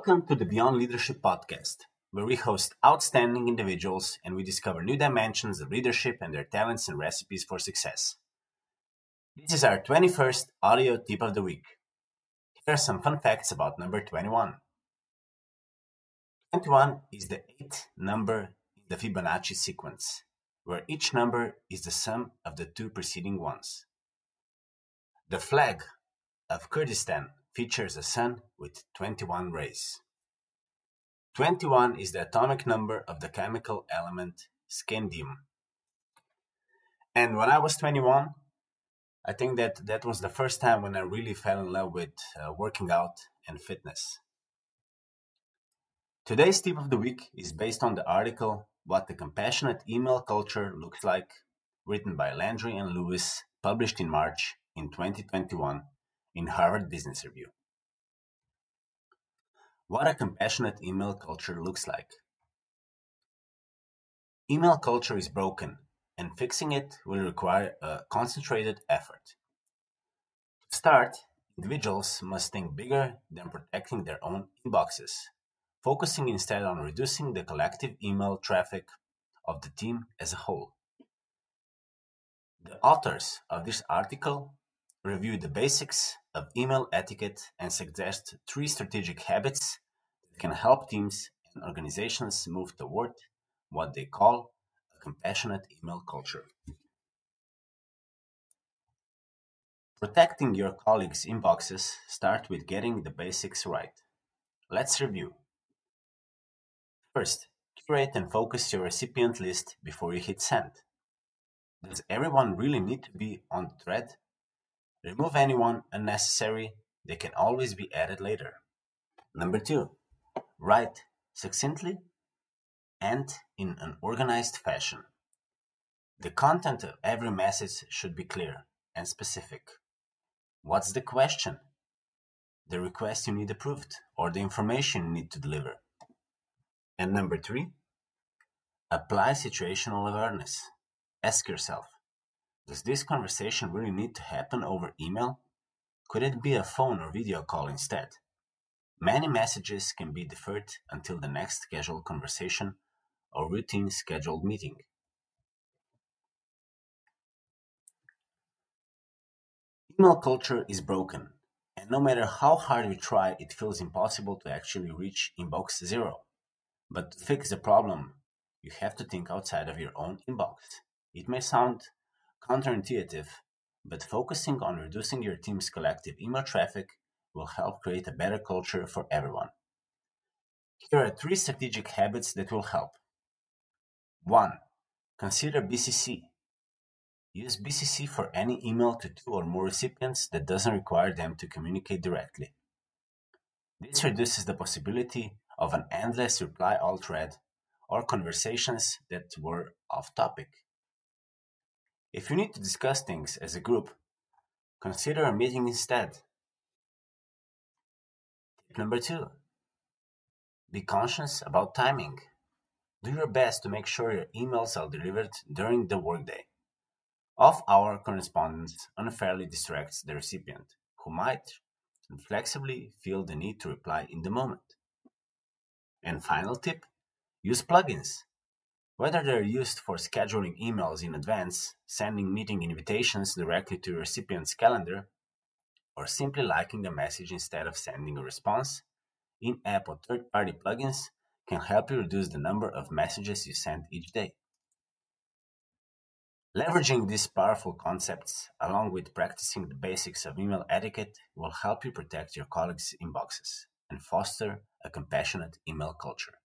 Welcome to the Beyond Leadership podcast, where we host outstanding individuals and we discover new dimensions of leadership and their talents and recipes for success. This is our 21st audio tip of the week. Here are some fun facts about number 21. 21 is the eighth number in the Fibonacci sequence, where each number is the sum of the two preceding ones. The flag of Kurdistan features a sun with 21 rays. 21 is the atomic number of the chemical element scandium. And when I was 21, I think that that was the first time when I really fell in love with uh, working out and fitness. Today's tip of the week is based on the article What the Compassionate Email Culture Looks Like, written by Landry and Lewis, published in March in 2021 in Harvard Business Review. What a compassionate email culture looks like. Email culture is broken, and fixing it will require a concentrated effort. To start, individuals must think bigger than protecting their own inboxes, focusing instead on reducing the collective email traffic of the team as a whole. The authors of this article review the basics of email etiquette and suggest three strategic habits that can help teams and organizations move toward what they call a compassionate email culture. Protecting your colleagues' inboxes start with getting the basics right. Let's review. First, curate and focus your recipient list before you hit send. Does everyone really need to be on thread Remove anyone unnecessary, they can always be added later. Number two, write succinctly and in an organized fashion. The content of every message should be clear and specific. What's the question? The request you need approved or the information you need to deliver. And number three, apply situational awareness. Ask yourself does this conversation really need to happen over email? Could it be a phone or video call instead? Many messages can be deferred until the next casual conversation or routine scheduled meeting. Email culture is broken, and no matter how hard we try, it feels impossible to actually reach inbox zero. But to fix the problem, you have to think outside of your own inbox. It may sound counterintuitive, but focusing on reducing your team's collective email traffic will help create a better culture for everyone. Here are three strategic habits that will help. 1. Consider BCC. Use BCC for any email to two or more recipients that doesn't require them to communicate directly. This reduces the possibility of an endless reply all thread or conversations that were off topic. If you need to discuss things as a group, consider a meeting instead. Tip number two be conscious about timing. Do your best to make sure your emails are delivered during the workday. Off hour correspondence unfairly distracts the recipient, who might flexibly feel the need to reply in the moment. And final tip use plugins. Whether they're used for scheduling emails in advance, sending meeting invitations directly to your recipient's calendar, or simply liking the message instead of sending a response, in app or third party plugins can help you reduce the number of messages you send each day. Leveraging these powerful concepts, along with practicing the basics of email etiquette, will help you protect your colleagues' inboxes and foster a compassionate email culture.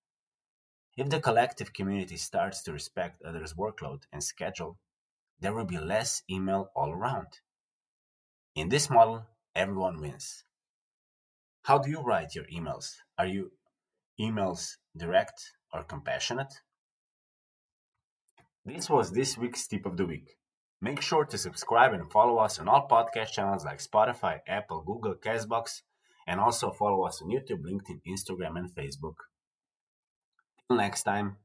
If the collective community starts to respect others' workload and schedule, there will be less email all around. In this model, everyone wins. How do you write your emails? Are you emails direct or compassionate? This was this week's tip of the week. Make sure to subscribe and follow us on all podcast channels like Spotify, Apple, Google, Castbox, and also follow us on YouTube, LinkedIn, Instagram, and Facebook. Next time.